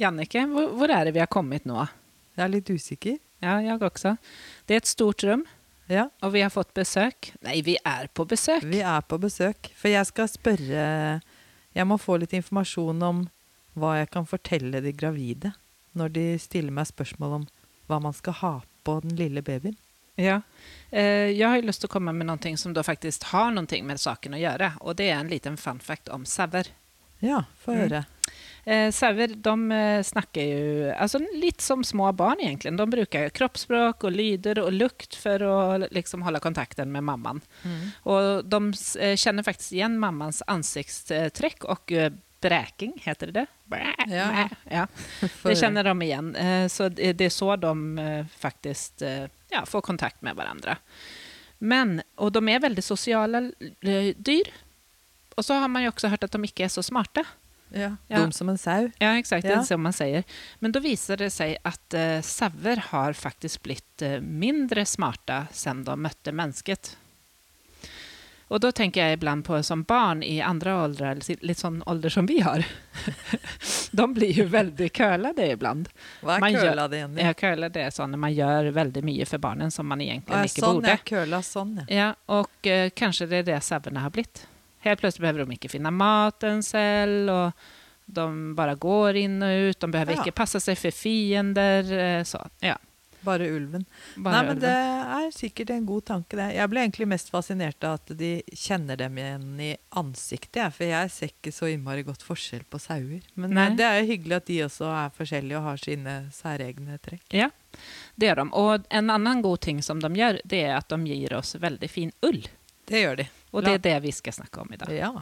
Jannike, hvor, hvor er det vi har kommet nå? Jeg er litt usikker. Ja, jeg også. Det er et stort rom, Ja, og vi har fått besøk. Nei, vi er på besøk. vi er på besøk. For jeg skal spørre Jeg må få litt informasjon om hva jeg kan fortelle de gravide når de stiller meg spørsmål om hva man skal ha på den lille babyen. Ja. Eh, jeg har jo lyst til å komme med noe som da faktisk har noe med saken å gjøre. Og det er en liten fun fact om sauer. Ja, få Mm. Eh, sauer de eh, snakker jo altså, litt som små barn, egentlig. De bruker kroppsspråk og lyder og lukt for å liksom, holde kontakten med mammaen. Mm. Og de eh, kjenner faktisk igjen mammans ansiktstrekk og eh, bräking, heter det det? Ja. ja. Det kjenner de igjen. Eh, Så det er så de faktisk ja, får kontakt med hverandre. Men, og de er veldig sosiale dyr. Og så har man jo også hørt at de ikke er så smarte. Ja. Dum som en sau. Ja, exakt. Det Ja. är så man säger. Men då viser det sig att eh, sauer har faktiskt blivit eh, mindre smarta sen de mötte mennesket. Og da tenker jeg ibland på som barn i andre åldrar, eller litt sånn ålder som vi har. de blir jo veldig kölade ibland. Hva er det igjen? Ja, kölade er sånn man gjør veldig mye for barnen som man egentlig ikke ja, inte sånn, borde. ja. Køla sånn, ja. Ja, og uh, kanskje det er det sauene har blivit. Helt plutselig behøver de ikke finne maten selv, og de bare går inn og ut. De behøver Ja. ikke passe seg for fiender. eh, Så, ja. Bare ulven. Bare Nei, men det er sikkert en god tanke, det. Jeg ble egentlig mest fascinert av at de kjenner dem igjen i ansiktet, for jeg ser ikke så innmari godt forskjell på sauer. Men Nei. eh, det er jo hyggelig at de også er forskjellige og har sine særegne trekk. Ja, det gjør de. Og en annen god ting som de gjør, det er at de gir oss veldig fin ull. Det gjør de. Og det er det vi skal snakke om idag. Ja.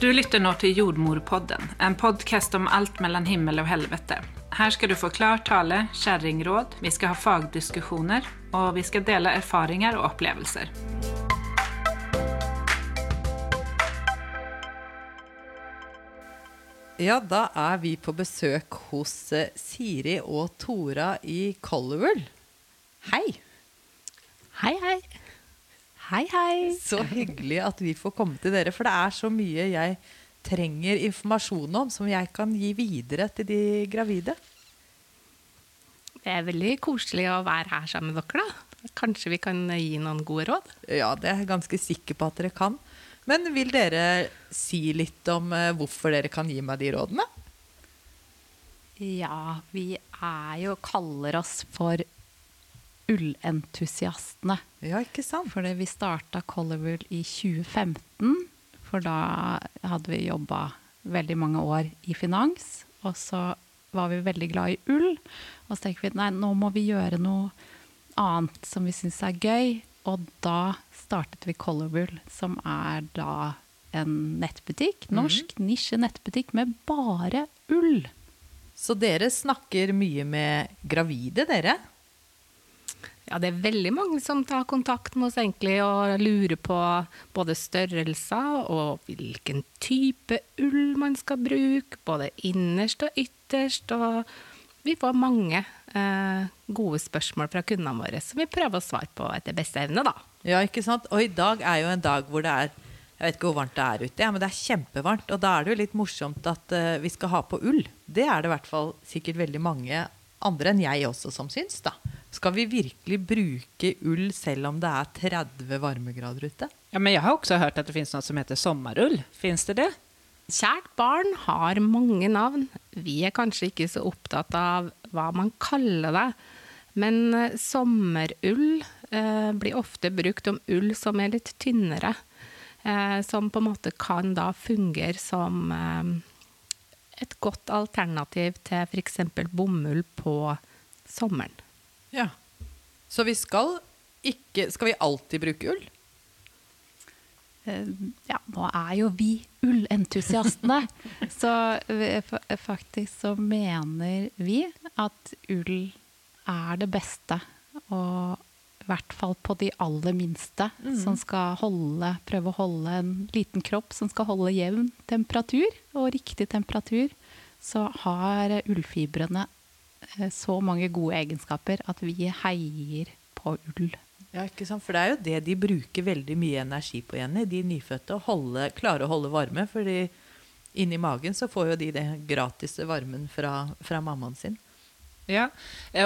Du lytter nå til Jordmorpodden, en podcast om alt mellom himmel og helvete. Her skal du få klar tale, kjerringråd, vi skal ha fagdiskusjoner, og vi skal dele erfaringer og opplevelser. ja, da er vi på besøk hos eh, Siri og Tora i Colorwood. Hei! Hei, hei. Hei, hei. Så hyggelig at vi får komme til dere, for det er så mye jeg trenger informasjon om som jeg kan gi videre til de gravide. Det er veldig koselig å være her sammen med dere, da. Kanskje vi kan gi noen gode råd? Ja, det er jeg ganske sikker på at dere kan. Men vil dere si litt om eh, hvorfor dere kan gi meg de rådene? Ja, vi er jo kaller oss for ullentusiastene. Ja, ikke sant? Fordi vi starta Colorwool i 2015, for da hadde vi jobba veldig mange år i finans. Og så var vi veldig glad i ull, og så tenker vi nei, nå må vi gjøre noe annet som vi syns er gøy. Og da startet vi Colorwool, som er da en nettbutikk, norsk nisje-nettbutikk med bare ull. Så dere snakker mye med gravide, dere? Ja, det er veldig mange som tar kontakt med oss egentlig og lurer på både størrelser og hvilken type ull man skal bruke, både innerst og ytterst. Og vi får mange eh, gode spørsmål fra kundene våre som vi prøver å svare på etter beste evne, da. Ja, ikke sant? Og i dag er jo en dag hvor det er Jeg vet ikke hvor varmt det er ute, ja, men det er kjempevarmt. Og da er det jo litt morsomt at uh, vi skal ha på ull. Det er det i hvert fall sikkert veldig mange andre enn jeg også som syns, da. Skal vi virkelig bruke ull selv om det er 30 varmegrader ute? Ja, men jeg har også hørt at det finnes noe som heter sommerull. Fins det det? Kjært barn har mange navn. Vi er kanskje ikke så opptatt av hva man kaller det, men eh, sommerull eh, blir ofte brukt om ull som er litt tynnere. Eh, som på en måte kan da fungere som eh, et godt alternativ til f.eks. bomull på sommeren. Ja. Så vi skal ikke Skal vi alltid bruke ull? Eh, Ja, nå er jo vi ullentusiastene. så faktisk så mener vi at ull er det beste. Og i hvert fall på de aller minste, som skal holde, prøve å holde en liten kropp som skal holde jevn temperatur og riktig temperatur, så har ullfibrene eh, så mange gode egenskaper at vi heier på ull. Ja, ikke sant? For det er jo det de bruker veldig mye energi på, Jenny, de nyfødte. Å holde, klare å holde varme. Fordi inni magen, så får jo de den gratis varmen fra, fra mammaen sin. Ja,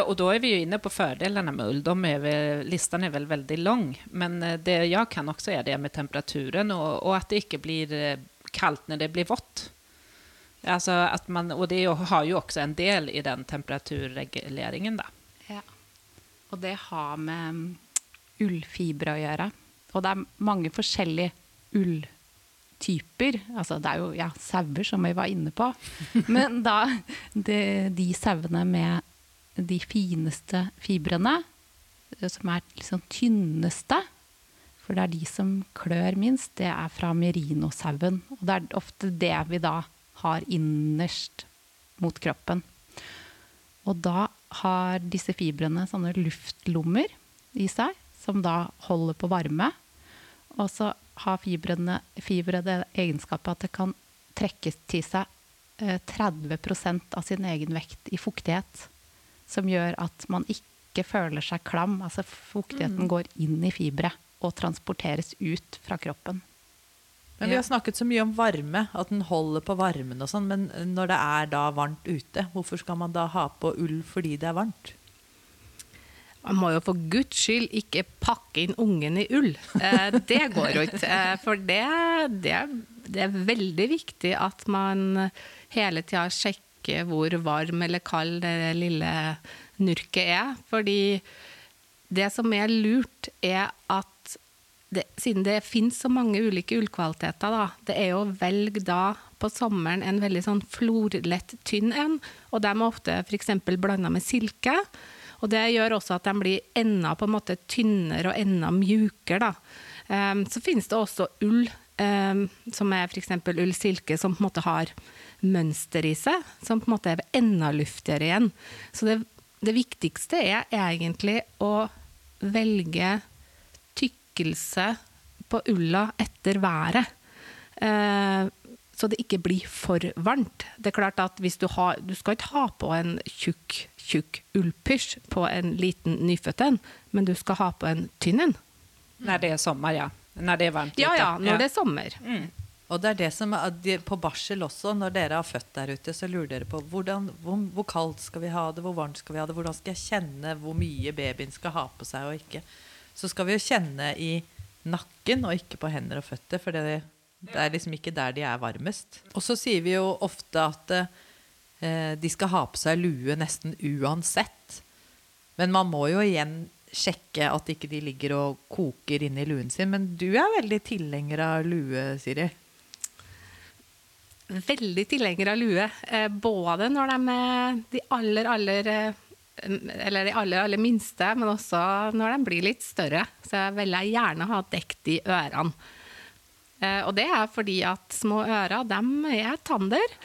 og da er vi jo inne på fordelene med ull. De er vel, listan er vel veldig lang. men eh, det jeg kan også, er det med temperaturen og, og at det ikke blir kaldt når det blir vått. Alltså at man, og det har jo også en del i den temperaturreguleringen, da. Ja. Og det har med mm, ullfibre å gjøre. Og det er mange forskjellige ulltyper. Altså det er jo ja, sauer, som vi var inne på. Men da det, de sauene med de fineste fibrene, eh, som er liksom tynneste, for det er de som klør minst, det er fra merinosauen. Og det er ofte det vi da har innerst mot kroppen. Og da har disse fibrene sånne luftlommer i seg, som da holder på varme. Og så har fibrene, fibre det egenskapet at det kan trekke til seg eh, 30% av sin egen vekt i fuktighet. Som gjør at man ikke føler seg klam. Altså fuktigheten går inn i fibre og transporteres ut fra kroppen. Men vi har snakket så mye om varme, at den holder på varmen og sånn. Men når det er da varmt ute, hvorfor skal man da ha på ull fordi det er varmt? Man må jo for guds skyld ikke pakke inn ungen i ull. Eh, det går jo ikke. Eh, for det, det, det er veldig viktig at man hele tida sjekker hvor varm eller kald det lille nurket er. Fordi det som er lurt, er at det, siden det finnes så mange ulike ullkvaliteter, da, det er å velge da på sommeren en veldig sånn florlett, tynn en. Og de er ofte f.eks. blanda med silke. Og det gjør også at de blir enda på en måte tynnere og enda mjukere. Ehm, så finnes det også ull, um, som er f.eks. ull silke, som på en måte har mønster i seg, som på en måte er enda luftigere igjen. Så det, det viktigste er egentlig å velge tykkelse på ulla etter været. Eh, så det ikke blir for varmt. Det er klart at hvis du, har, du skal ikke ha på en tjukk, tjukk ullpysj på en liten nyfødt en, men du skal ha på en tynn en. Når det er sommer, ja. Når det er varmt Ja ute. ja, når det er sommer. Og det er det som er på barsel også, når dere har født der ute, så lurer dere på hvordan, hvor, hvor kaldt skal vi ha det, hvor varmt skal vi ha det, hvordan skal jeg kjenne hvor mye babyen skal ha på seg og ikke. Så skal vi jo kjenne i nakken og ikke på hender og føtter, for det, det er liksom ikke der de er varmest. Og så sier vi jo ofte at eh, de skal ha på seg lue nesten uansett. Men man må jo igjen sjekke at ikke de ligger og koker inni luen sin. Men du er veldig tilhenger av lue, Siri. Veldig tilhenger av lue. Eh, både når de er de aller, aller eh, eller de aller, aller minste, men også når de blir litt større. Så vil jeg gjerne ha dekt i ørene. Eh, og det er fordi at små ører, de er tander.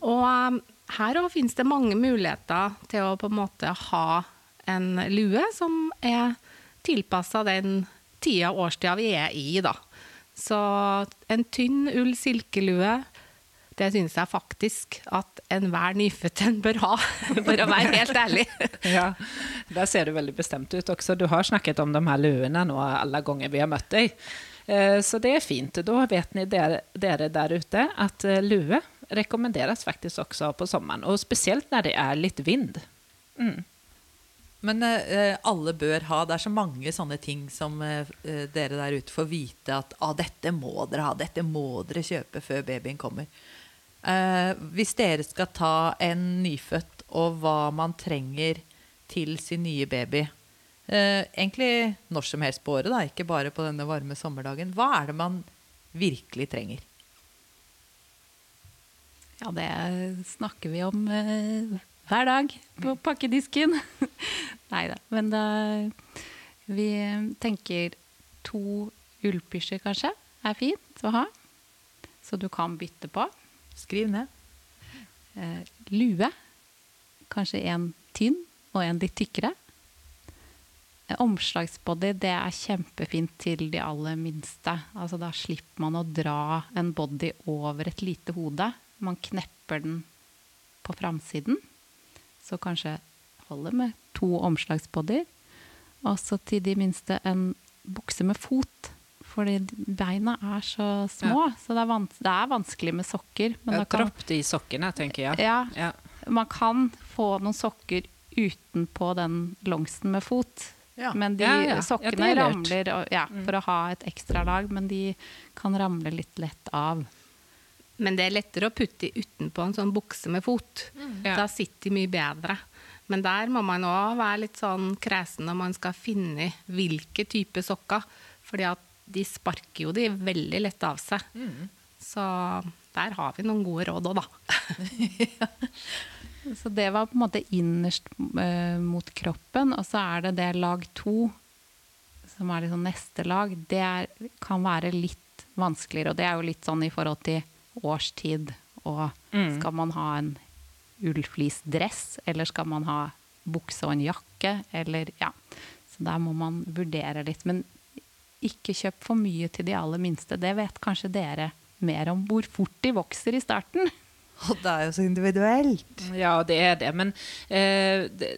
Og eh, her òg finnes det mange muligheter til å på en måte ha en lue som er tilpassa den tida årstida vi er i, da. Så en tynn ull silkelue, det syns jeg faktisk at enhver nyfødt en bør ha, for å være helt ærlig. Ja, der ser du veldig bestemt ut også. Du har snakket om de her luene nå alle ganger vi har møtt dig. Eh, Så det er fint. Da vet ni där, dere der ute att eh, lue rekommenderes faktisk også på sommeren. Og spesielt når det er litt vind. Mm. Men eh, alle bør ha. Det er så mange sånne ting som eh, eh, dere der ute får vite at ah, dette må dere ha, dette må dere kjøpe før babyen kommer. Eh, hvis dere skal ta en nyfødt og hva man trenger til sin nye baby, eh, egentlig når som helst på året, da, ikke bare på denne varme sommerdagen, hva er det man virkelig trenger? Ja, det snakker vi om eh, hver dag på pakkedisken. Nei da. Men da, vi tenker to ullpysjer kanskje er fint å ha. Så du kan bytte på. Skriv ned. Eh, lue. Kanskje en tynn og en litt tykkere. Eh, Omslagsbody det er kjempefint til de aller minste. Altså, da slipper man å dra en body over et lite hode. Man knepper den på framsiden. Så kanskje holder med to omslagsbodyer. Og så til de minste en bukse med fot. Fordi beina er så små. Så det er, vans det er vanskelig med sokker. Men Ja, Dropp de sokkene, tenker jeg. ja, Ja. man kan få noen sokker utenpå den longsen med fot. Ja. Men de Ja, ja. Ja, sokkene er ramler og- ja, for å ha et ekstra lag, men de kan ramle litt lett av. Men det er lettere å putte utenpå en sånn bukse med fot. Ja. Da sitter de mye bedre. Men der må man òg være litt sånn kresen når man skal finne hvilke type sokker. Fordi at de sparker jo de veldig lett av seg. Så der har vi noen gode råd òg, da. Så det var på en måte innerst uh, mot kroppen, og så er det det lag to, som er liksom neste lag. Det er, kan være litt vanskeligere, og det er jo litt sånn i forhold til årstid. Og Mm. skal man ha en ullflisdress, eller skal man ha bukse og en jakke, eller ja. Så der må man vurdere litt. Men ikke kjøp for mye til de aller minste. Det vet kanskje dere mer om hvor fort de vokser i starten. Og det er jo så individuelt. Ja, det er det. Men eh, det,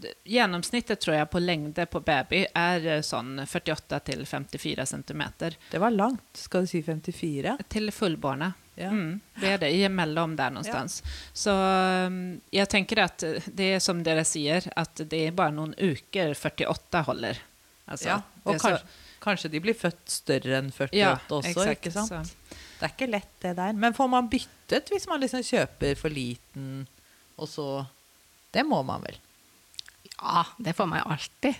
det, gjennomsnittet tror jeg på lengde på baby er sånn 48 54 centimeter. Det var langt. Skal du si 54? Til fullbårne. Ja. Mm, det er det, Imellom der noe sted. Ja. Så jeg tenker at det er som dere sier, at det er bare noen uker 48 holder. Altså, ja. Og så- kanskje, de blir født større enn 48 Ja, også, exakt, ikke sant? så- Det er ikke lett, det der. Men får man byttet hvis man liksom kjøper for liten, og så Det må man vel? Ja, det får man jo alltid.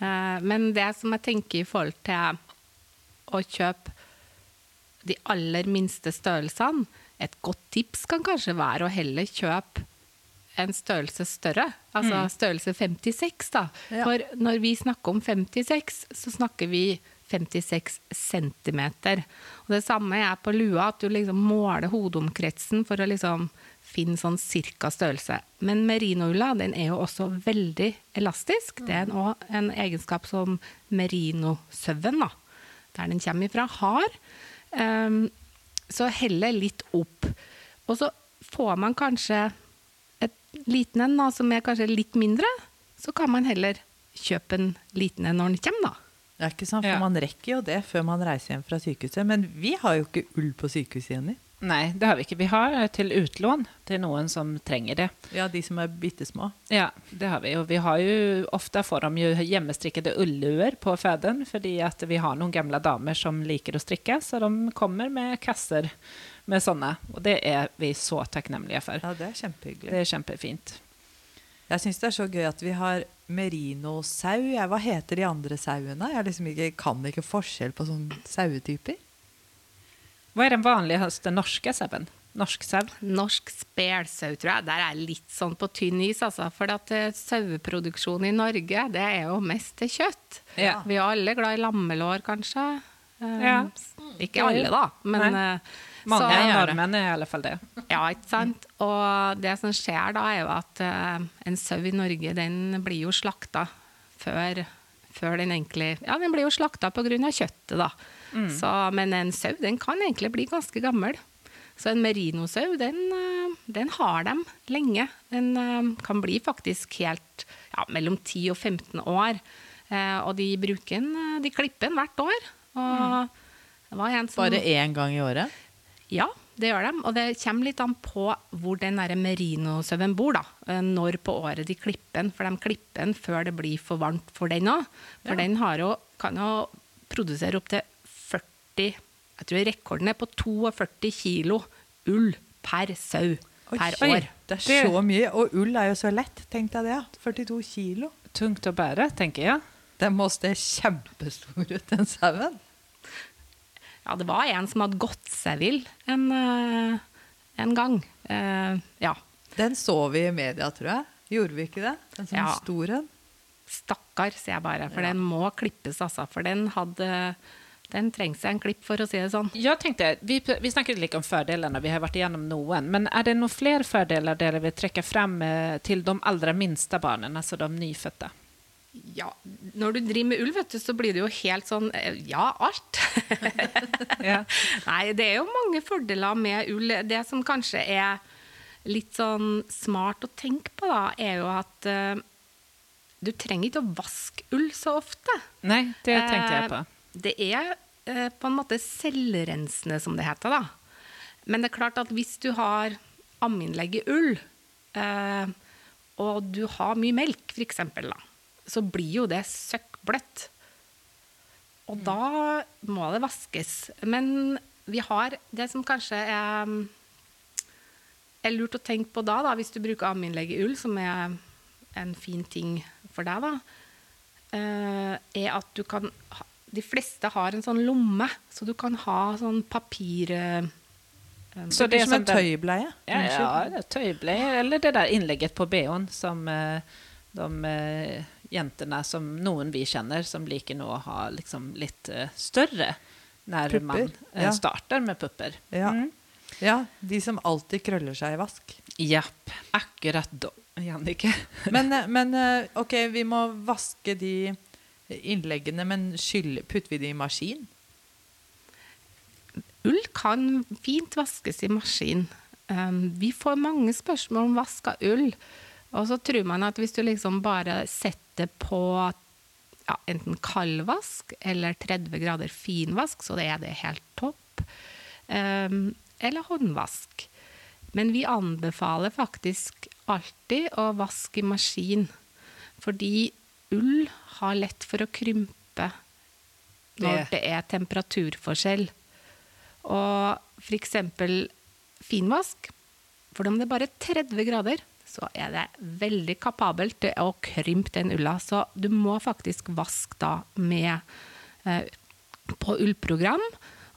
Eh, Men det som jeg tenker i forhold til å kjøpe de aller minste størrelsene Et godt tips kan kanskje være å heller kjøpe en størrelse større, altså størrelse 56. da. Ja. For når vi snakker om 56, så snakker vi 56 centimeter. Og det samme er på lua, at du liksom måler hodeomkretsen for å liksom finne sånn cirka størrelse. Men merinoulla den er jo også veldig elastisk. Det er òg en egenskap som merinosauen, da, der den kommer ifra, har. Um, så heller litt opp. Og så får man kanskje liten en da, som er kanskje litt mindre, så kan man heller kjøpe en liten en når den kommer, da. Ja, ikke sant? For Ja. man rekker jo det før man reiser hjem fra sykehuset. Men vi har jo ikke ull på sykehuset, Jenny. Nej, det har vi ikke. Vi har til utlån til noen som trenger det. Ja, de som er bitte små. Ja, det har vi. Og vi har jo, ofte får de jo hjemmestrikkede ulluer på føden, fordi at vi har noen gamle damer som liker å strikke, så de kommer med kasser med sånne. Og det er vi så takknemlige for. Ja, det er kjempehyggelig. Det er kjempefint. Jeg syns det er så gøy at vi har merinosau. Hva heter de andre sauene? Jeg liksom ikke, kan ikke forskjell på sånne sauetyper. Hva er den vanligste norske sauen? Norsk sau? Norsk spelsau, tror jeg. Der er jeg litt sånn på tynn is, altså. For at eh, saueproduksjon i Norge, det er jo mest til kjøtt. Ja. Vi er alle glad i lammelår, kanskje. Eh, Ja. Ikke alle, da, men Nei. eh, Mange så- nordmenn er i alle fall det. Ja, ikke sant? Og det som skjer da, er jo at uh, en sau i Norge, den blir jo slakta før, før den egentlig Ja, den blir jo slakta pga. kjøttet, da. Så, men en sau, den kan egentlig bli ganske gammel. Så en merinosau, den, eh, den har dem lenge. Den eh, kan bli faktisk helt ja, mellom 10 og 15 år. Eh, og de bruker den, de klipper den hvert år. Og det var en som Bare én gang i året. ja, det gjør de. Og det kommer litt an på hvor den merinosauen bor, da. Når på året de klipper den. For de klipper den før det blir for varmt for den òg. For den har jo, kan jo produsere opptil 40 Jeg tror rekorden er på 42 kilo ull per sau Oi, per år. Det er så mye. Og ull er jo så lett. Tenk deg det. 42 kilo. Tungt å bære, tenker jeg. Den må se kjempestor ut, den sauen. Ja, det var en som hadde gått seg vill en, eh, en gang. Uh, ja. Den så vi i media, tror jeg. Gjorde vi ikke det? En sånn Ja. stor en. Stakkar, sier jeg bare. For Ja. den må klippes, altså. For den hadde Den trenger seg en klipp, for å si det sånn. Jeg tenkte, vi, vi snakket litt om fordelene, vi har vært igjennom noen. Men er det noen flere fordeler dere vil trekke frem eh, til de aller minste barna, altså de nyfødte? Ja, når du driver med ull, vet du, så blir det jo helt sånn eh, Ja, alt. Ja. Nei, det er jo mange fordeler med ull. Det som kanskje er litt sånn smart å tenke på, da, er jo at uh, du trenger ikke å vaske ull så ofte. Nei, det tenkte jeg på. Det er eh, på en måte selvrensende, som det heter. da. Men det er klart at hvis du har ammeinnlegg i ull, eh, og du har mye melk, f.eks., så blir jo det søkkbløtt. Og da må det vaskes. Men vi har det som kanskje er, er lurt å tenke på da, da hvis du bruker ammeinnlegg i ull, som er en fin ting for deg, da, eh, er at du kan De fleste har en sånn lomme, så du kan ha sånn papir... eh, Så Det er som en tøybleie. Ja, ja, det er tøybleie, eller det der innlegget på BH-en som uh, de uh, jentene som noen vi kjenner, som liker nå å ha liksom litt uh, større når Pupper, man ja. starter med pupper. Ja. Mm. Ja, de som alltid krøller seg i vask. Jepp. akkurat da, Jannicke. Men, men ok, vi må vaske de innleggene, men skyld, putter vi det i maskin? Ull kan fint vaskes i maskin. Um, vi får mange spørsmål om vask av ull. Og så tror man at hvis du liksom bare setter på ja, enten kaldvask eller 30 grader finvask, så er det helt topp. Um, eller håndvask. Men vi anbefaler faktisk alltid å vaske i maskin. Fordi ull har lett for å krympe når Det- er temperaturforskjell. Og f.eks. finvask, for om det er bare 30 grader, så er det veldig kapabelt til å krympe den ulla. Så du må faktisk vaske da med eh, på ullprogram.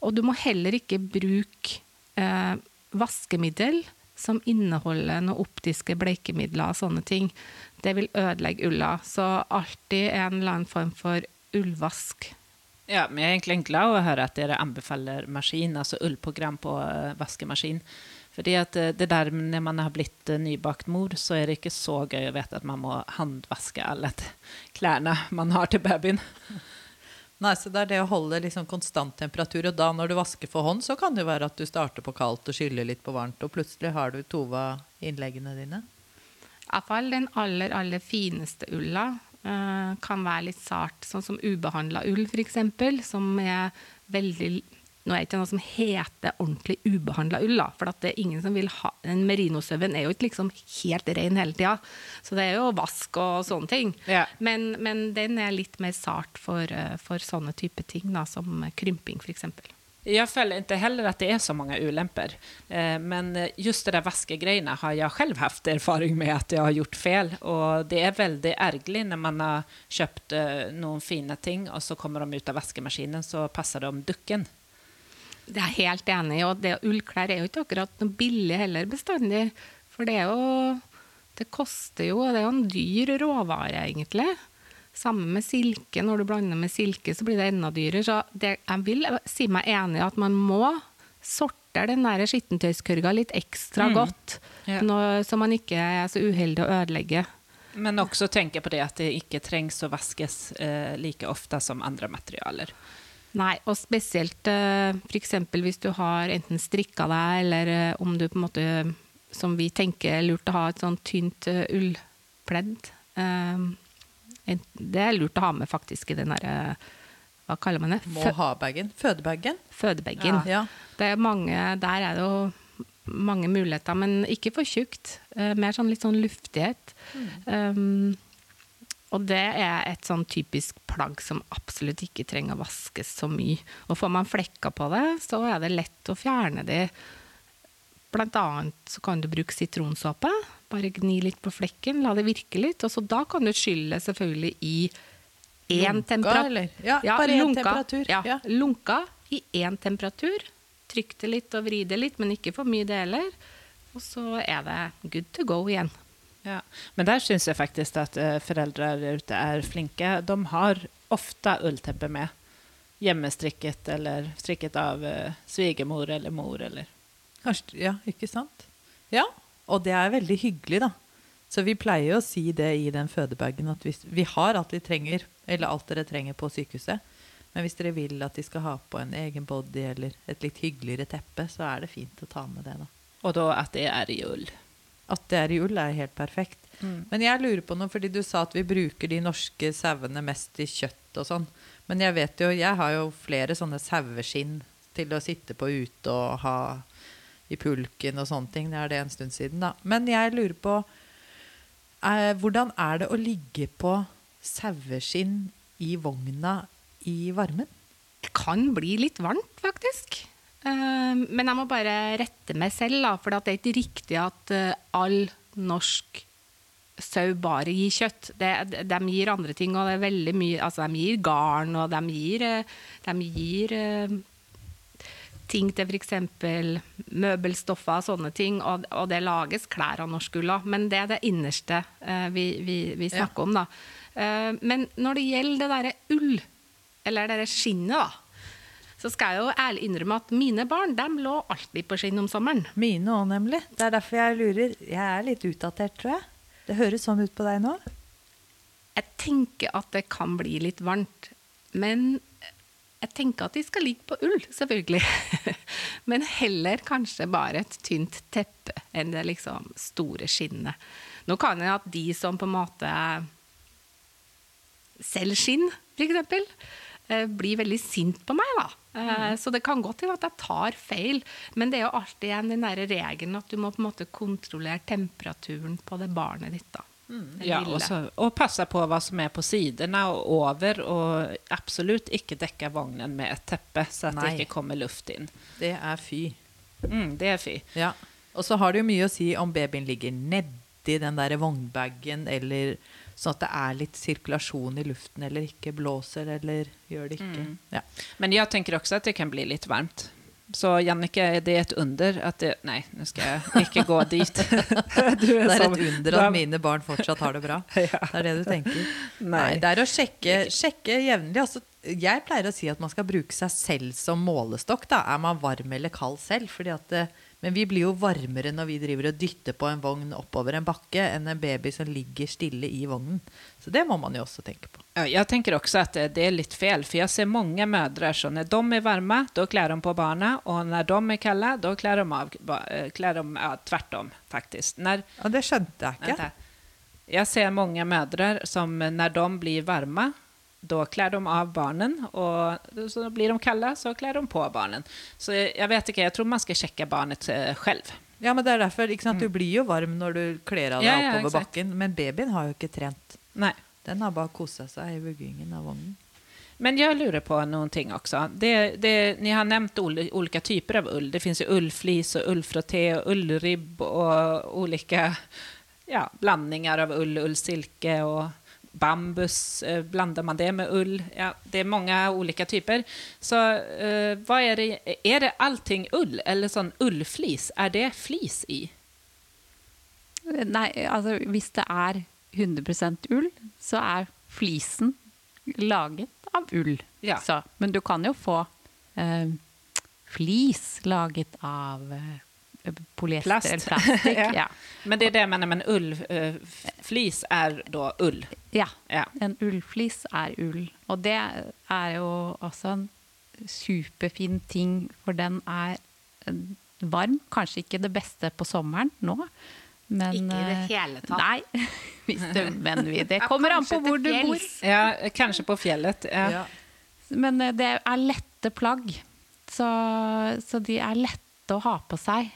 Og du må heller ikke bruke eh, vaskemiddel som inneholder noen optiske bleikemidler og sånne ting. Det vil ødelegge ulla. Så alltid en eller annen form for ullvask. Ja, men jeg er egentlig glad å høre at dere anbefaler maskin, altså ullprogram på eh, vaskemaskin. Fordi at eh, det der når man har blitt eh, nybakt mor, så er det ikke så gøy å vite at man må handvaske alle klærne man har til babyen. Nei, så det er det å holde liksom konstant temperatur, og da når du vasker for hånd, så kan det være at du starter på kaldt og skyller litt på varmt, og plutselig har du tova innleggene dine. Iallfall den aller, aller fineste ulla uh, kan være litt sart, sånn som ubehandla ull f.eks., som er veldig Nå er det ikke noe som heter ordentlig ubehandla ull, for det er ingen som vil ha En merinosauen er jo ikke liksom helt ren hele tida, så det er jo vask og sånne ting. Ja. Men, men den er litt mer sart for, eh, for sånne type ting, da, som krymping f.eks. Jeg føler ikke heller at det er så mange ulemper. Eh, men just det der vaskegreiene har jeg selv hatt erfaring med at jeg har gjort feil. Og det er veldig ergerlig når man har kjøpt eh, noen fine ting, og så kommer de ut av vaskemaskinen, så passer de dukken. Det er jeg helt enig i. Og det, ullklær er jo ikke akkurat noe billig heller bestandig. For det er jo Det koster jo, det er jo en dyr råvare, egentlig. Sammen med silke. Når du blander med silke, så blir det enda dyrere. Så det, jeg vil si meg enig i at man må sortere den der skittentøyskørga litt ekstra godt. Ja. Når, så man ikke er så uheldig å ødelegge. Men også tenke på det at det ikke trengs å vaskes eh, like ofte som andre materialer. Nei, og spesielt eh, f.eks. hvis du har enten strikka deg, eller eh, om du på en måte, som vi tenker er lurt å ha et sånn tynt eh, ullpledd. Det er lurt å ha med faktisk i den derre Hva kaller man det? Må Fø ha bagen. Fødebagen. fødebagen. Ja. Det er mange, der er det jo mange muligheter, men ikke for tjukt. Mer sånn litt sånn luftighet. Um, og det er et sånn typisk plagg som absolutt ikke trenger å vaskes så mye. Og får man flekker på det, så er det lett å fjerne de. Blant annet så kan du bruke sitronsåpe. Bare gni litt på flekken, la det virke litt. Og så da kan du skylle selvfølgelig i én temperatur. eller? Ja, bare én temperatur. Ja, Ja. lunka i én temperatur. Trykk det litt og vri det litt, men ikke for mye deler. Og så er det good to go igjen. Ja. Men der syns jeg faktisk at uh, foreldre ute er flinke. De har ofte ullteppe med. Hjemmestrikket eller strikket av uh, svigermor eller mor eller Kanskje, ja, ikke sant? Ja, og det er veldig hyggelig, da. Så vi pleier å si det i den fødebagen at hvis, vi har alt vi trenger, eller alt dere trenger på sykehuset. Men hvis dere vil at de skal ha på en egen body eller et litt hyggeligere teppe, så er det fint å ta med det, da. Og da at det er i ull. At det er i ull, er helt perfekt. Men jeg lurer på noe, fordi du sa at vi bruker de norske sauene mest i kjøtt og sånn. Men jeg vet jo, jeg har jo flere sånne saueskinn til å sitte på ute og ha i pulken og sånne ting. Det er det en stund siden, da. Men jeg lurer på eh, Hvordan er det å ligge på saueskinn i vogna i varmen? Det kan bli litt varmt, faktisk. Eh, Men jeg må bare rette meg selv, da, for det er ikke riktig at eh, all norsk sau bare gir kjøtt. De, de gir andre ting, og det er veldig mye Altså, de gir garn, og de gir, eh, de gir eh, ting til f.eks. møbelstoffer og sånne ting, og, og det lages klær av norsk ull òg. Men det er det innerste vi, vi, vi snakker om, da. Eh, men når det gjelder det derre ull, eller det der skinnet, da, så skal jeg jo ærlig innrømme at mine barn de lå alltid på skinn om sommeren. Mine òg, nemlig. Det er derfor jeg lurer. Jeg er litt utdatert, tror jeg. Det høres sånn ut på deg nå. Jeg tenker at det kan bli litt varmt, men jeg tenker at de skal ligge på ull, selvfølgelig. men heller kanskje bare et tynt teppe enn det liksom store skinnet. Nå kan jeg at de som på en måte selger skinn, f.eks., blir veldig sint på meg, da. Eh, Så det kan godt hende at jeg tar feil, men det er jo alltid igjen den der regelen at du må på en måte kontrollere temperaturen på det barnet ditt, da. Mm. Ja, også, og, og passe på hva som er på sidene og over, og absolutt ikke dekke vognen med et teppe, så at Nei. det ikke kommer luft inn. Det er fy. Mm, det er fy. Ja. Og så har det jo mye å si om babyen ligger nedi den der vognbagen, eller sånn at det er litt sirkulasjon i luften, eller ikke blåser, eller gjør det ikke. Ja. Men jeg tenker også at det kan bli litt varmt. Så Jannicke, det er et under at det Nei, nå skal jeg ikke gå dit. Du Det er et under du at er- mine barn fortsatt har det bra. Ja. Det er det du tenker. Nei. Nei, det er å sjekke, sjekke jevnlig. Altså, jeg pleier å si at man skal bruke seg selv som målestokk. Da. Er man varm eller kald selv? Fordi at det, men vi blir jo varmere når vi driver og dytter på en vogn oppover en bakke, enn en baby som ligger stille i vognen. Så det må man jo også tenke på. Ja, tenker også at att det er litt feil, fel, jeg jag ser mange mødre så når de er varme, da kler de på barna, og når de er kalde, da kler de av, eh, klär de, ja, tvärtom faktisk. Når, Ja, det skjønte jeg ikke. Jeg ser mange mødre som når de blir varma, då kler de av barnen og så blir de kalla så kler de på barnen. Så jeg, jag vet ikke, jeg tror man skal sjekke barnet selv. Ja, men det er derfor, ikke sant? Du blir jo varm når du kler av deg Ja, ja, oppover exakt. bakken, men babyen har jo ikke trent. Nei. Den har bare kosa seg i vuggingen av vognen. Men jeg lurer på noen ting Det, det, ni har nevnt ulike typer av ull. Det fins ullflis og ullfrotté og ullribb og ulike ja, blandinger av ull, ullsilke och bambus. Eh, blandar man det med ull? Ja, det är många olika typer. Så eh, vad är det? Är det allting ull eller sånn ullflis? Er det flis i? Nei, altså hvis det er 100 ull, så er flisen laget av ull. Ja. Så, men du kan jo få eh, flis laget av eh, polyester Plast. eller plastikk. Ja. ja. Men det er det jag menar, men ullflis er da ull. ja. Ja. En ullflis er ull. Og det er jo også en superfin ting, for den er eh, varm. Kanskje ikke det beste på sommeren nå, men Ikke i det eh, hele tatt. Nei, hvis det, men vi, det Ja, kommer an på hvor du bor. Ja, kanskje på fjellet. Ja. Ja. Men eh, det er lette plagg, så, så de er lette å ha på seg,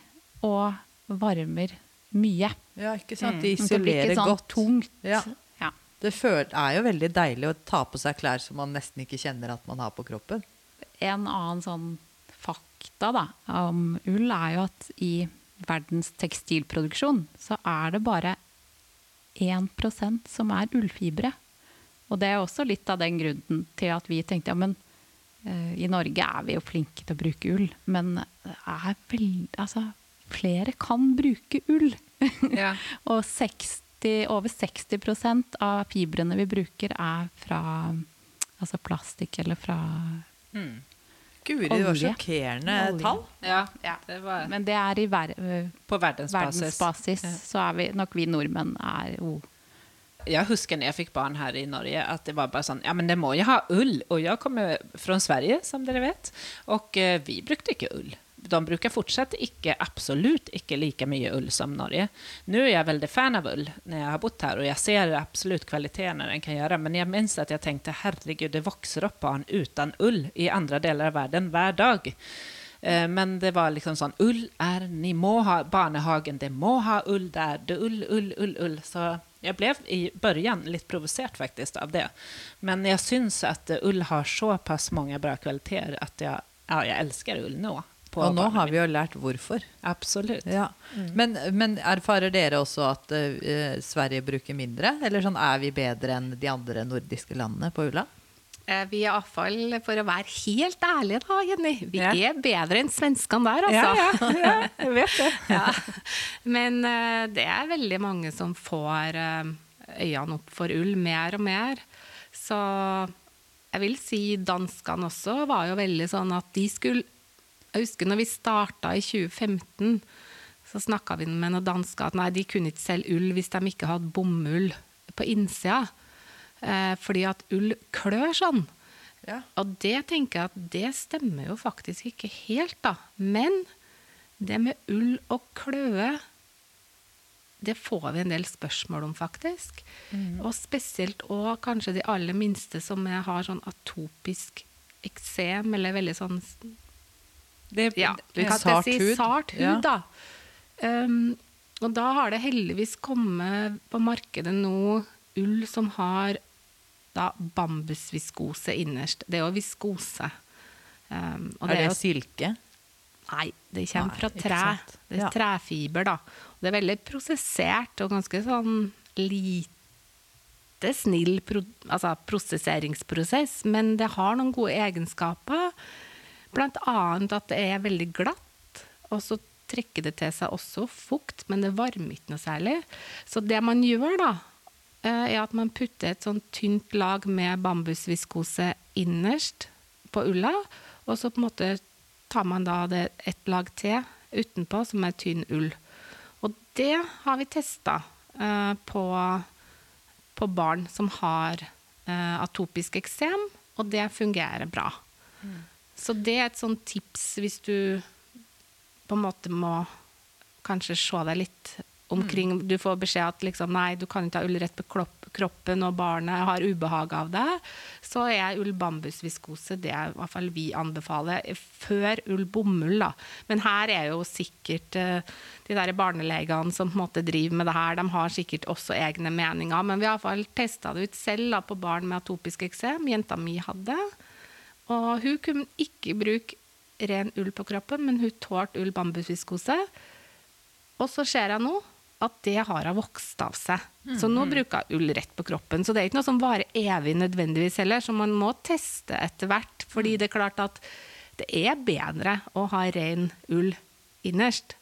og varmer mye. Ja, ikke sant? De Mm. Det blir isolerer sånn godt. tungt. Ja. Ja. Det er jo veldig deilig å ta på seg klær som man nesten ikke kjenner at man har på kroppen. En annen sånn fakta da, om ull er jo at i verdens tekstilproduksjon så er det bare 1% som er ullfibre. Og det er også litt av den grunnen til at vi tenkte ja, men eh, i Norge er vi jo flinke til å bruke ull, men det er veldig altså, flere kan bruke ull. Ja. Og 60, over 60% av fibrene vi bruker er fra altså plastikk eller fra Mm. Guri, det var sjokkerende Olje. tall. Ja, Ja. det var Men det er i ver på verdensbasis. verdensbasis, Ja. så er vi nok vi nordmenn er jo Jeg husker når jeg fikk barn her i Norge at det var bare sånn ja men det må jo ha ull. Og jeg kommer fra Sverige som dere vet. Og vi brukte ikke ull. De bruker fortsatt ikke, absolutt ikke like mye ull som Norge. Nå er jeg veldig fan av ull når jeg har bodd her, og jeg ser absolutt kvaliteten den kan gjøre. Men jeg minns at jeg tenkte herregud, det vokser opp barn uten ull i andre deler av verden hver dag. Eh, Men det var liksom sånn Ull er Ni må ha barnehagen, det må ha ull der. Det ull, ull, ull, ull. Så jeg ble i början litt provosert faktisk av det. Men jeg syns at ull har såpass mange bra kvaliteter at jeg, ja, jeg elsker ull nå. På Og nå har vi jo lært hvorfor. Absolutt. Ja. Men, men erfarer dere også at uh, Sverige bruker mindre? Eller sånn, er vi bedre enn de andre nordiske landene på ulla? Eh, Vi er iallfall, for å være helt ærlige da, Jenny, vi Ja. er bedre enn svenskene der, altså. ja, ja, jeg vet det. Ja. Men uh, det er veldig mange som får uh, øynene opp for ull mer og mer. Så jeg vil si danskene også var jo veldig sånn at de skulle Jeg husker når vi starta i 2015, så snakka vi med noen dansker at nei, de kunne ikke selge ull hvis de ikke hadde bomull på innsida. Eh, fordi at ull klør sånn. Ja. Og det tenker jeg at det stemmer jo faktisk ikke helt, da. Men det med ull og kløe, det får vi en del spørsmål om, faktisk. Og spesielt òg kanskje de aller minste som har sånn atopisk eksem, eller veldig sånn det ja, litt sart si hud. sart hud, Ja. da. Um, og da har det heldigvis kommet på markedet nå ull som har da bambusviskose innerst. Det er jo viskose. Um, er det jo- silke? Nei, det kommer fra tre. Det er Ja. trefiber, da. Og det er veldig prosessert og ganske sånn lite snill pro altså prosesseringsprosess, men det har noen gode egenskaper. Annet at det er veldig glatt, og så trekker det til seg også fukt, men det varmer ikke noe særlig. Så det man gjør da, eh, er at man putter et sånn tynt lag med bambusviskose innerst på ulla, og så på en måte tar man da det et lag til utenpå, som er tynn ull. Og det har vi testa eh, på, på barn som har eh, atopisk eksem, og det fungerer bra. Så det er et sånt tips hvis du på en måte må kanskje se deg litt omkring. Du får beskjed at liksom, nei, du kan ikke ha ull rett på kroppen, og barnet har ubehag av det. Så er ull bambusviskose det er i hvert fall vi anbefaler. Før ull bomull, da. Men her er jo sikkert eh, de der barnelegene som på en måte driver med det her, de har sikkert også egne meninger. Men vi har i hvert fall testa det ut selv da, på barn med atopisk eksem. Jenta mi hadde. Og hun kunne ikke bruke ren ull på kroppen, men hun tålte ull bambusviskose. Og så ser jeg nå at det har hun vokst av seg. Så nå bruker hun ull rett på kroppen. Så det er ikke noe som varer evig nødvendigvis heller, så man må teste etter hvert. Fordi det er klart at det er bedre å ha ren ull innerst.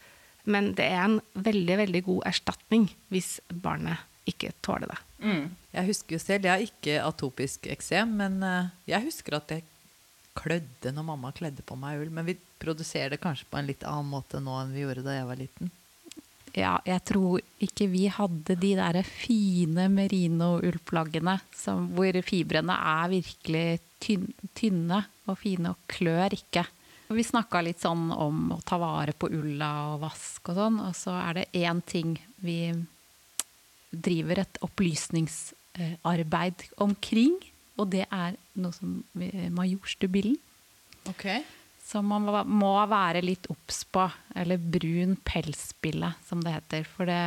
Men det er en veldig, veldig god erstatning hvis barnet ikke tåler det. Mm. Jeg husker jo selv, jeg har ikke atopisk eksem, men eh, jeg husker at jeg klødde når mamma kledde på meg ull. Men vi produserer det kanskje på en litt annen måte nå enn vi gjorde da jeg var liten. Ja, jeg tror ikke vi hadde de der fine merino-ullplaggene hvor fibrene er virkelig tynn, tynne og fine og klør ikke. Vi snakka litt sånn om å ta vare på ulla og vask og sånn, og så er det én ting vi driver et opplysningsarbeid omkring, og det er noe som Majorstubillen. Okay. Som man må- være litt obs på. Eller brun pelsbille, som det heter. For det,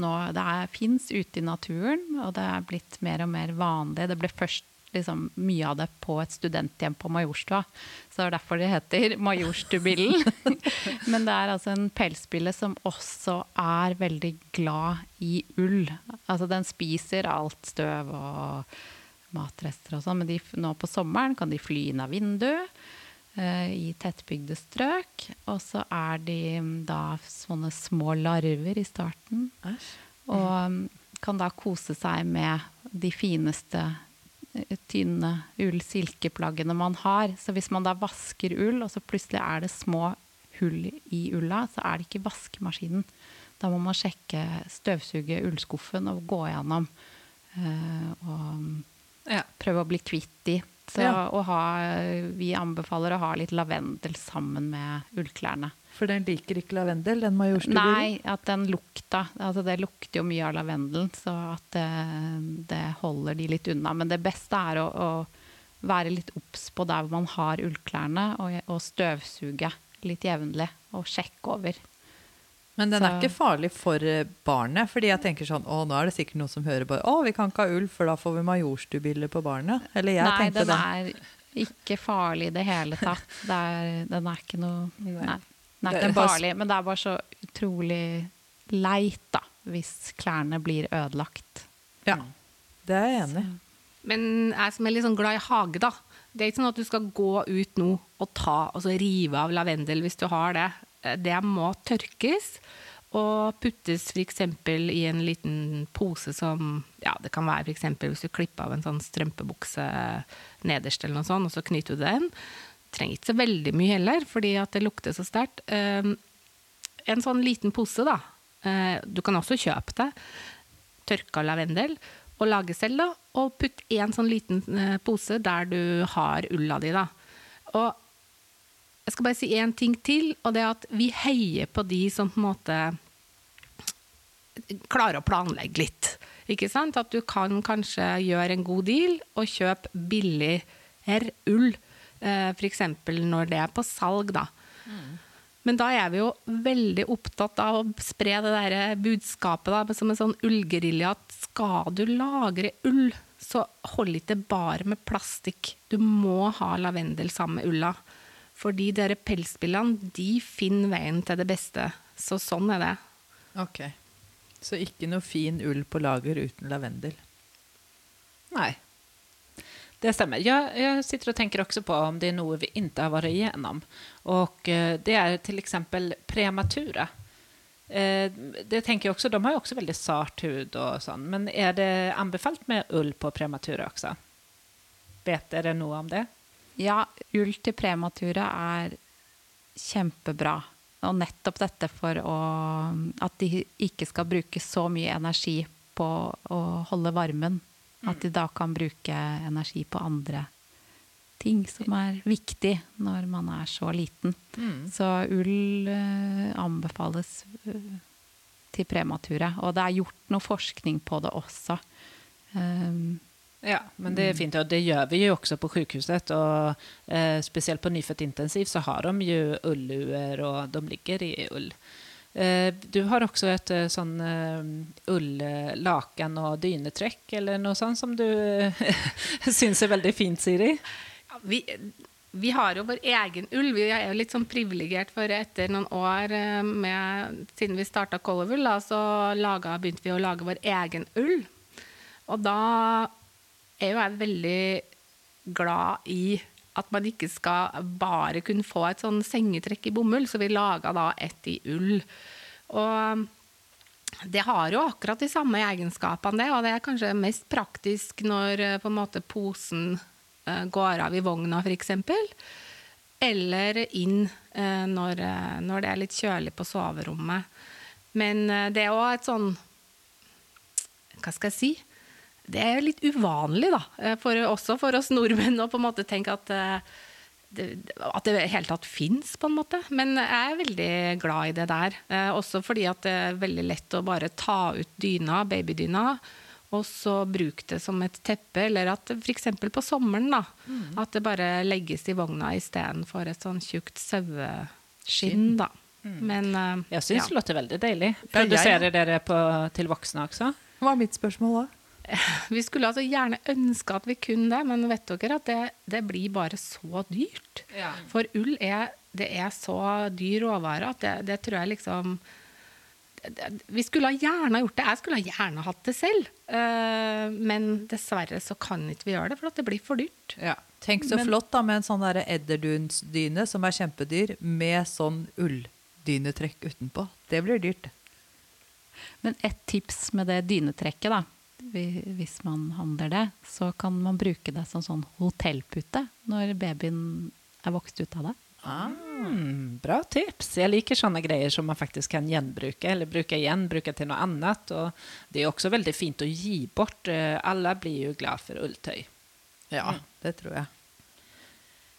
nå Det fins ute i naturen, og det er blitt mer og mer vanlig. Det ble først liksom, mye av det på et studenthjem på Majorstua. Så det er derfor det heter Majorstubillen. Men det er altså en pelsbille som også er veldig glad i ull. Altså den spiser alt støv og matrester og sånn, men de, nå på sommeren kan de fly inn av vinduet eh, i tettbygde strøk. Og så er de mm, da sånne små larver i starten. Æsj. Og mm, kan da kose seg med de fineste tynne ull-silkeplaggene man har. Så hvis man da vasker ull, og så plutselig er det små hull i ulla, så er det ikke vaskemaskinen. Da må man sjekke, støvsuge ullskuffen og gå gjennom. eh, og Ja. prøve å bli kvitt de. Så Ja. ha, vi anbefaler å ha litt lavendel sammen med ullklærne. For den liker ikke lavendel, den? Nei, at den lukta altså Det lukter jo mye av lavendelen, så at det, det holder de litt unna. Men det beste er å, å være litt obs på der hvor man har ullklærne, og, og støvsuge litt jevnlig. Og sjekke over. Men den er ikke farlig for eh, barnet. Fordi jeg tenker sånn Å, nå er det sikkert noen som hører bare Å, vi kan ikke ha ull, for da får vi majorstubiller på barnet. Eller jeg Nei, tenkte den er ikke farlig i det hele tatt. Det er, den er ikke noe Nei, den er ikke farlig, men det er bare så utrolig leit, da, hvis klærne blir ødelagt. Ja, det er jeg enig i. Men jeg som er litt sånn glad i hage, da. Det er ikke sånn at du skal gå ut nå og ta og så rive av lavendel hvis du har det. Eh, Det må tørkes og puttes f.eks. i en liten pose som Ja, det kan være f.eks. hvis du klipper av en sånn strømpebukse nederst eller noe sånt, og så knyter du den. Trenger ikke så veldig mye heller, fordi at det lukter så sterkt. Um, en sånn liten pose, da. Eh, Du kan også kjøpe det. Tørka lavendel. Og lage selv, da. Og putt en sånn liten eh, pose der du har ulla di, da. Og jeg skal bare si én ting til, og det er at vi heier på de som på en måte klarer å planlegge litt. Ikke sant? At du kan kanskje gjøre en god deal og kjøpe billigere ull. eh, F.eks. når det er på salg, da. Men da er vi jo veldig opptatt av å spre det der budskapet da, som en sånn ullgerilja at skal du lagre ull, så hold ikke bare med plastikk. Du må ha lavendel sammen med ulla. Fordi dere pelsbillene, de finner veien til det beste. Så sånn er det. Ok. Så ikke noe fin ull på lager uten lavendel. Nei. det stemmer. Jeg, jeg sitter og tenker også på om det er noe vi ikke har vært igjennom. Och eh, det er f.eks. prematura. Eh, det tenker jeg også, de har jo også veldig sart hud og sånn, Men er det anbefalt med ull på prematura også? Vet dere noe om det? Ja, ull til premature er kjempebra. Og nettopp dette for å, at de ikke skal bruke så mye energi på å holde varmen. At de da kan bruke energi på andre ting som er viktig når man er så liten. Så ull eh, anbefales eh, til premature. Og det er gjort noe forskning på det også. Um, Ja, men det är fint och det gör vi ju också på sjukhuset och eh, speciellt på nyfött intensiv så har de ju ulluer, och de ligger i ull. Eh, du har också ett sånn sån eh, ulllakan och dyneträck eller något sånt som du eh, syns är väldigt fint Siri. Ja, vi, vi har jo vår egen ull. Vi er jo litt sånn privilegert, for etter noen år eh, med, siden vi starta Colorwool, så laga, begynte vi å lage vår egen ull. Og da er jo veldig glad i at man ikke skal bare kunne få et sånn sengetrekk i bomull, så vi laga da et i ull. Og det har jo akkurat de samme egenskapene, det, og det er kanskje mest praktisk når eh, på en måte posen eh, går av i vogna, f.eks. Eller inn eh, når, når det er litt kjølig på soverommet. Men det er òg et sånn Hva skal jeg si? Det er litt uvanlig, da. eh, For, også for oss nordmenn å på en måte tenke at eh, det, at det i det hele tatt fins, på en måte. Men jeg er veldig glad i det der. Eh, også fordi at det er veldig lett å bare ta ut dyna, babydyna, og så bruke det som et teppe. Eller at f.eks. på sommeren, da. At det bare legges i vogna istedenfor et sånn tjukt saueskinn, da. Men eh, Jeg syns ja. det låter veldig deilig. Produserer dere på, til voksne også? Hva er mitt spørsmål da? Vi skulle altså gjerne ønske at vi kunne det, men vet dere at det, det blir bare så dyrt. Ja. For ull er, det er så dyr råvare at det, det tror jeg liksom Vi skulle ha gjerne gjort det. Jeg skulle ha gjerne hatt det selv. Eh, men dessverre så kan ikke vi gjøre det, for at det blir for dyrt. Ja. Tenk så Men- flott da med en sånn der edderdunsdyne som er kjempedyr, med sånn ulldynetrekk utenpå. Det blir dyrt. Men et tips med det dynetrekket, da, hvis man handler det, så kan man bruke det som sånn hotellpute når babyen er vokst ut av det. Ah, bra tips. Jeg liker sånne greier som man faktisk kan gjenbruke, eller bruke igjen, bruke til noe annet. Og det er også veldig fint å gi bort. Alle blir jo glad for ulltøy. Ja, det tror jeg.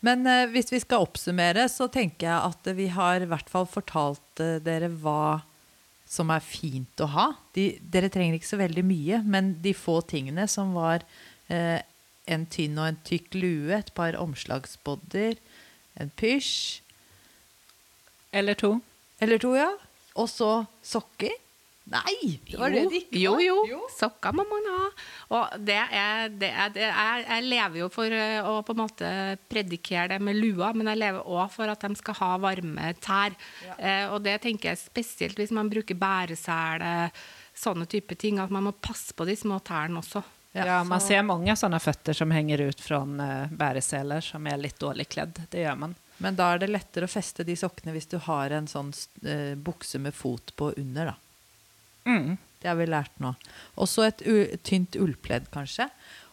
Men eh, hvis vi skal oppsummere, så tenker jeg at vi har i hvert fall fortalt eh, dere hva som er fint å ha. De, dere trenger ikke så veldig mye, men de få tingene som var eh, en tynn og en tykk lue, et par omslagsbodder, en pysj Eller to. eller to, ja. Og så sokker. Nei! Det var det de ikke jo, var. jo, sokker må man ha. Og det er, det er, det er Jeg lever jo for eh, å på en måte predikere det med lua, men jeg lever òg for at de skal ha varme tær. Eh, og det tenker jeg spesielt hvis man bruker bæresele, sånne type ting, at man må passe på de små tærne også. Ja, man ser mange sånne føtter som henger ut fra bæreseler, som er litt dårlig kledd. Det gjør man. Men da er det lettere å feste de sokkene hvis du har en sånn uh, bukse med fot på under, da. Mm. Det har vi lært nå. Og så et tynt ullpledd, kanskje.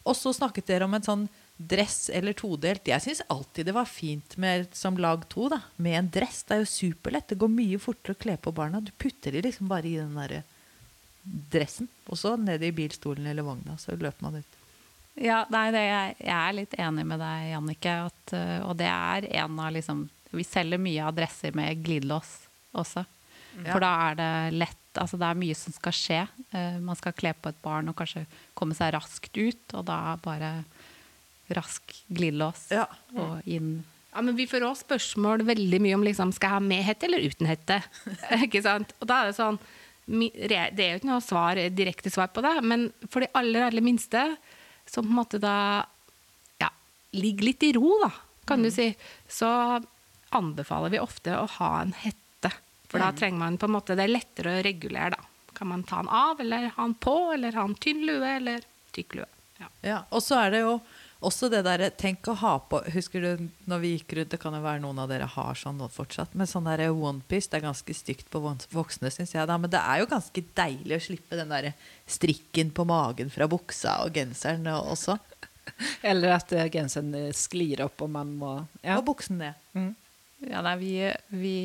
Og så snakket dere om en sånn dress eller todelt. Jeg syns alltid det var fint med, som lag to, da. Med en dress. Det er jo superlett. Det går mye fortere å kle på barna. Du putter de liksom bare i den derre dressen. Og så ned i bilstolen eller vogna, så løper man ut. Ja, nei, det, jeg, er litt enig med deg, Jannicke. Uh, og det er en av liksom Vi selger mye av dresser med glidelås også. For da er det lett Altså det er mye som skal skje. Uh, man skal kle på et barn og kanskje komme seg raskt ut, og da bare rask glidelås Ja. og inn. Ja, men Vi får også spørsmål veldig mye om liksom, skal jeg ha med hette eller uten hette. ikke sant? Og da er det sånn Det er jo ikke noe svar, direkte svar på det, men for de aller, aller minste, som på en måte da ja, ligger litt i ro, da, kan du si, så anbefaler vi ofte å ha en hette. For da trenger man på en måte Det er lettere å regulere, da. Kan man ta den av, eller ha den på, eller ha en tynn lue, eller tykk lue. Ja. Ja, og så er det jo også det derre Tenk å ha på Husker du når vi gikk rundt Det kan jo være noen av dere har sånn nå fortsatt. Men sånn derre onepiece, det er ganske stygt på voksne, syns jeg. da Men det er jo ganske deilig å slippe den derre strikken på magen fra buksa og genseren også. Eller at genseren sklir opp, og man må... Ja. Og buksen ned. Ja, nei, vi, vi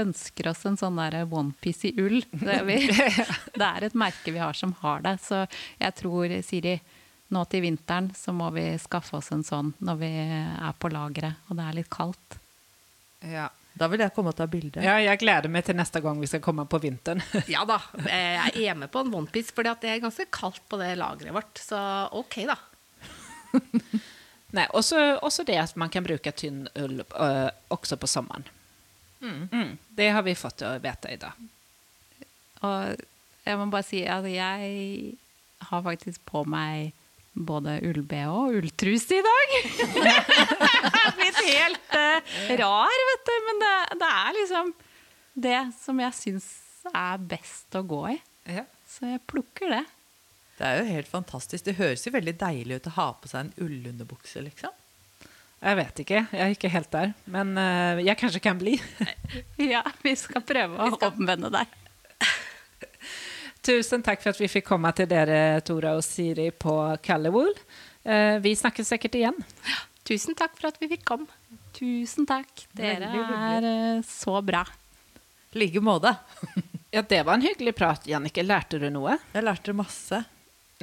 ønsker oss en sånn der onepiece i ull. Det er, vi, det er et merke vi har som har det. Så jeg tror, Siri, nå til vinteren så må vi skaffe oss en sånn når vi er på lageret og det er litt kaldt. Ja. Da vil jeg komme og ta bilde. ja, jeg gleder meg til neste gang vi skal komme på vinteren. Ja da, eh, jeg er med på en onepiece, for det er ganske kaldt på det lageret vårt. Så OK, da. Nej, och, så, och så det att man kan bruka tynn ull uh, också på sommaren. Mm. Det har vi fått å vite i dag. Og jeg må bare si at jeg har faktisk på meg både ull-BH og ulltruse i dag. Jeg er blitt helt uh, rar, vet du. Men det, det er liksom det som jeg syns er best å gå i. Ja. Så jeg plukker det. Det er jo helt fantastisk. Det høres jo veldig deilig ut å ha på seg en ullunderbukse, liksom. Jeg vet ikke. Jeg er ikke helt der. Men uh, jeg kanskje kan bli. Ja, vi skal prøve å omvende deg. Tusen takk for at vi fikk komme til dere, Tora og Siri på Kallewool. Uh, vi snakkes sikkert igjen. Tusen takk for at vi fikk komme. Tusen takk. Dere er uh, så bra. I like måte. Ja, det var en hyggelig prat, Jannike. Lærte du noe? Jeg lærte masse.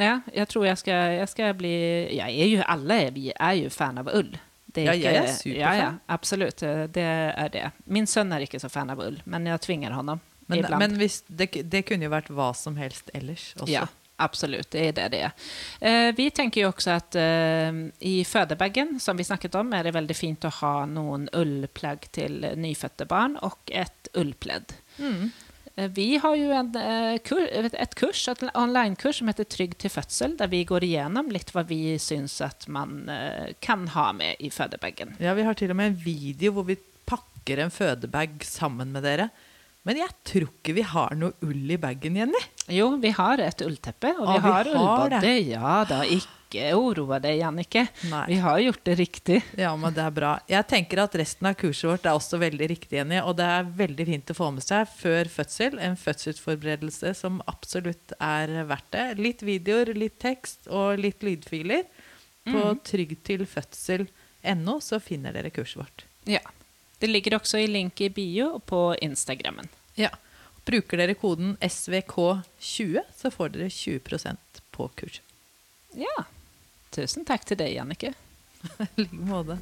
Ja, jeg tror jeg skal, jeg skal bli Jeg er jo Alle er, vi er jo fan av ull. Det Ja, jeg er superfan. Ja, ja, absolutt. Det er det. Min sønn er ikke så fan av ull, men jeg tvinger ham Men, iblant. men hvis, det, det kunne jo vært hva som helst ellers også. Ja, absolut. Det er det det er. Eh, vi tenker jo også at eh, i fødebagen, som vi snakket om, er det veldig fint å ha noen ullplagg til nyfødte barn og et ullpledd. Mm. Eh, Vi har jo en, et kurs, et online-kurs som heter Trygg til fødsel', der vi går igjennom litt hva vi syns at man eh, kan ha med i fødebagen. Ja, vi har til og med en video hvor vi pakker en fødebag sammen med dere. Men jeg tror ikke vi har noe ull i bagen, Jenny. Jo, vi har et ullteppe og vi Ja, vi har har ullbodde. Ja, da, ikke oroa deg, Jannike. Nei. Vi har gjort det riktig. Ja, men det er bra. Jeg tenker at resten av kurset vårt er også veldig riktig, Jenny. Og det er veldig fint å få med seg før fødsel. En fødselsforberedelse som absolutt er verdt det. Litt videoer, litt tekst og litt lydfiler. På tryggtilfødsel.no så finner dere kurset vårt. Ja. Det ligger også i link i bio og på Instagrammen. Ja. Bruker dere koden SVK20, så får dere 20% på kurset. Ja. Tusen takk til deg, Jannike. I like måte.